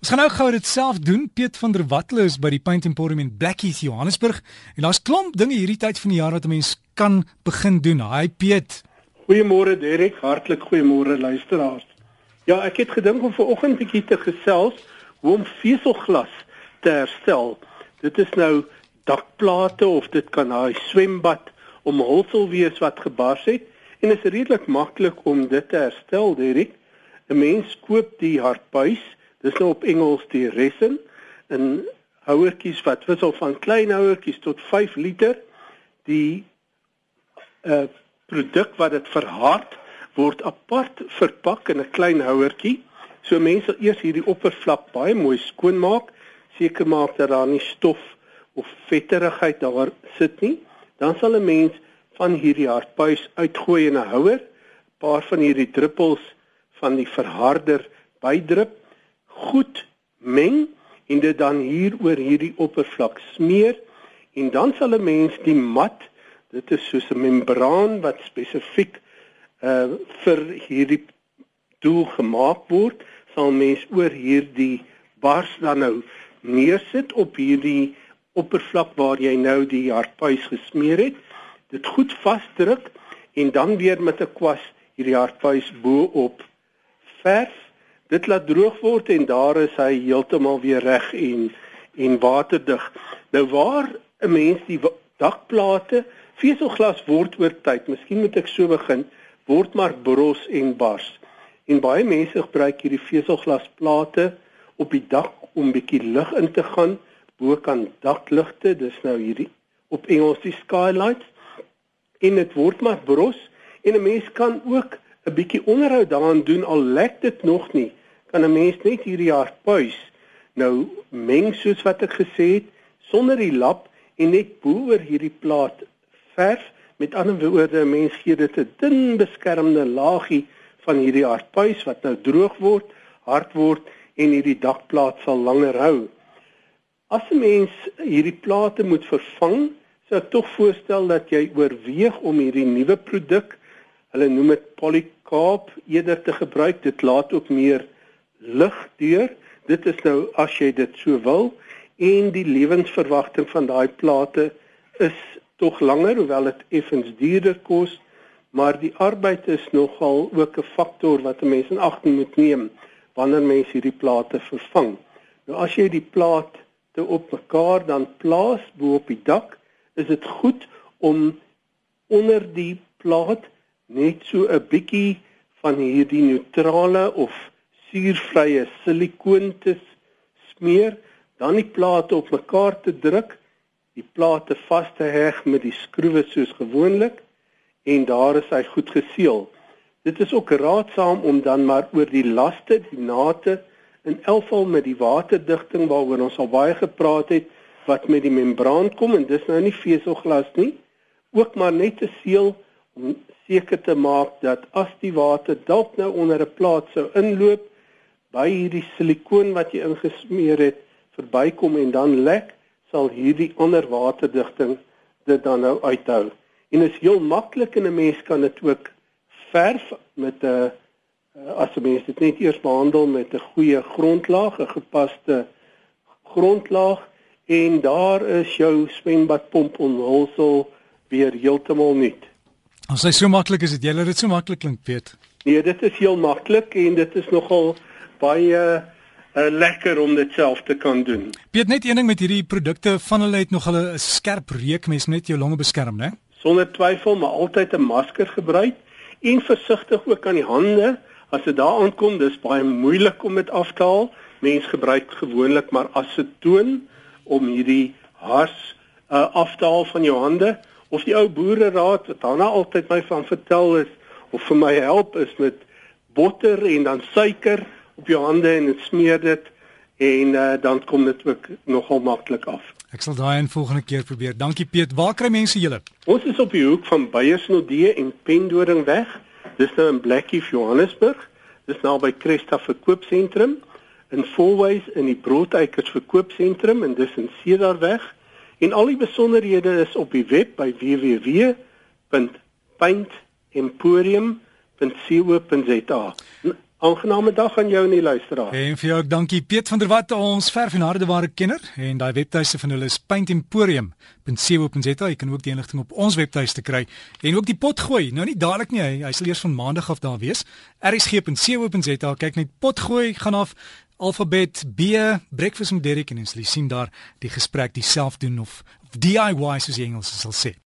Ons gaan nou gou dit self doen. Piet van der Walt is by die Paint Emporium in Blackheath, Johannesburg. En daar's klomp dinge hierdie tyd van die jaar wat 'n mens kan begin doen. Hi Piet. Goeiemôre Derek, hartlik goeiemôre luisteraars. Ja, ek het gedink om vanoggend bietjie te gesels hoe om veselglas te herstel. Dit is nou dakplate of dit kan daai swembad omhulsel wees wat gebars het en is redelik maklik om dit te herstel, Derek. 'n Mens koop die hardbuis Dis nou op Engels die resin in houertjies wat wissel van klein houertjies tot 5 liter. Die uh produk wat dit verhard word apart verpak in 'n klein houertjie. So mense eers hierdie oppervlak baie mooi skoonmaak, seker maak dat daar nie stof of vetterigheid daar sit nie. Dan sal 'n mens van hierdie hardbuis uitgooi in 'n houer, 'n paar van hierdie druppels van die verharder bydrup goed meng en dit dan hier oor hierdie oppervlak smeer en dan sal 'n mens die mat dit is soos 'n membraan wat spesifiek uh vir hierdie doel gemaak word sal mens oor hierdie bars dan nou neersit op hierdie oppervlak waar jy nou die hardpuis gesmeer het. Dit goed vasdruk en dan weer met 'n kwas hierdie hardpuis bo op verf dit laat droog word en daar is hy heeltemal weer reg en en waterdig. Nou waar 'n mens die dakplate veselglas word oor tyd, miskien moet ek so begin, word maar bros en bars. En baie mense gebruik hierdie veselglasplate op die dak om bietjie lig in te gaan bo kan dakligte, dis nou hierdie op Engels die skylights en dit word maar bros en 'n mens kan ook 'n bietjie onderhoud daaraan doen al lek dit nog nie kan 'n mens net hierdie jaar puis nou meng soos wat ek gesê het sonder die lap en net bo oor hierdie plaat verf met ander woorde 'n mens gee dit 'n dun beskermende laagie van hierdie hardpuis wat nou droog word, hard word en hierdie dakplaat sal langer hou. As 'n mens hierdie plate moet vervang, sou ek tog voorstel dat jy oorweeg om hierdie nuwe produk, hulle noem dit Polycarb, eerder te gebruik. Dit laat ook meer lig deur. Dit is nou as jy dit so wil en die lewensverwagting van daai plate is tog langer hoewel dit effens duurder kos, maar die arbeid is nogal ook 'n faktor wat 'n mens in ag moet neem wanneer mens hierdie plate vervang. Nou as jy die plaat te op mekaar dan plaas bo op die dak, is dit goed om onder die plaat net so 'n bietjie van hierdie neutrale of suurvrye silikoon te smeer, dan die plate op mekaar te druk, die plate vas te heg met die skroewe soos gewoonlik en daar is hy goed geseël. Dit is ook raadsaam om dan maar oor die laste, die nate in elfval met die waterdigting waaroor ons al baie gepraat het wat met die membraan kom en dis nou nie veselglas nie, ook maar net te seël om seker te maak dat as die water dalk nou onder 'n plaat sou inloop by hierdie silikoon wat jy ingesmeer het verbykom en dan lek, sal hierdie ander waterdigting dit dan nou uithou. En is heel maklik en 'n mens kan dit ook verf met 'n as 'n mens dit net eers behandel met 'n goeie grondlaag, 'n gepaste grondlaag en daar is jou swembadpomp onhulsel weer heeltemal nuut. As hy so maklik is, dit jy laat dit so maklik klink, weet. Nee, dit is heel maklik en dit is nogal baie uh, lekker om dit self te kan doen. Piet net een ding met hierdie produkte van hulle het nog hulle 'n skerp reuk mens net jou longe beskerm, né? Sonder twyfel, maar altyd 'n masker gebruik en versigtig ook aan die hande as dit daar aankom, dis baie moeilik om dit af te haal. Mens gebruik gewoonlik maar asetoon om hierdie hars uh, af te haal van jou hande of die ou boere raad wat daarna altyd my van vertel is of vir my help is met botter en dan suiker op jou hande en dit smeer dit en uh, dan kom dit ook nogal maklik af. Ek sal daai 'n volgende keer probeer. Dankie Piet. Waar kry mense julle? Ons is op die hoek van Beyersnodie en Pendoringweg. Dis nou in Blackheath, Johannesburg. Dis naby Cresta verkoopsentrum in Fourways in die Broodykers verkoopsentrum en dis in Cedarweg. En al die besonderhede is op die web by www.paintemporium.co.za. Aangename dag aan jou en die luisteraars. En vir jou ook dankie Piet van der Walt, ons verf en hardeware kenner en daai webtuiste van hulle is paintemporium.co.za. Jy kan ook die inligting op ons webtuiste kry en ook die pot gooi. Nou nie dadelik nie, hy, hy sal eers van maandag af daar wees. rsg.co.za. Kyk net pot gooi gaan af alfabet B breakfast met Derek en ons sien daar die gesprek dieself doen of DIY soos die Engels sal sê.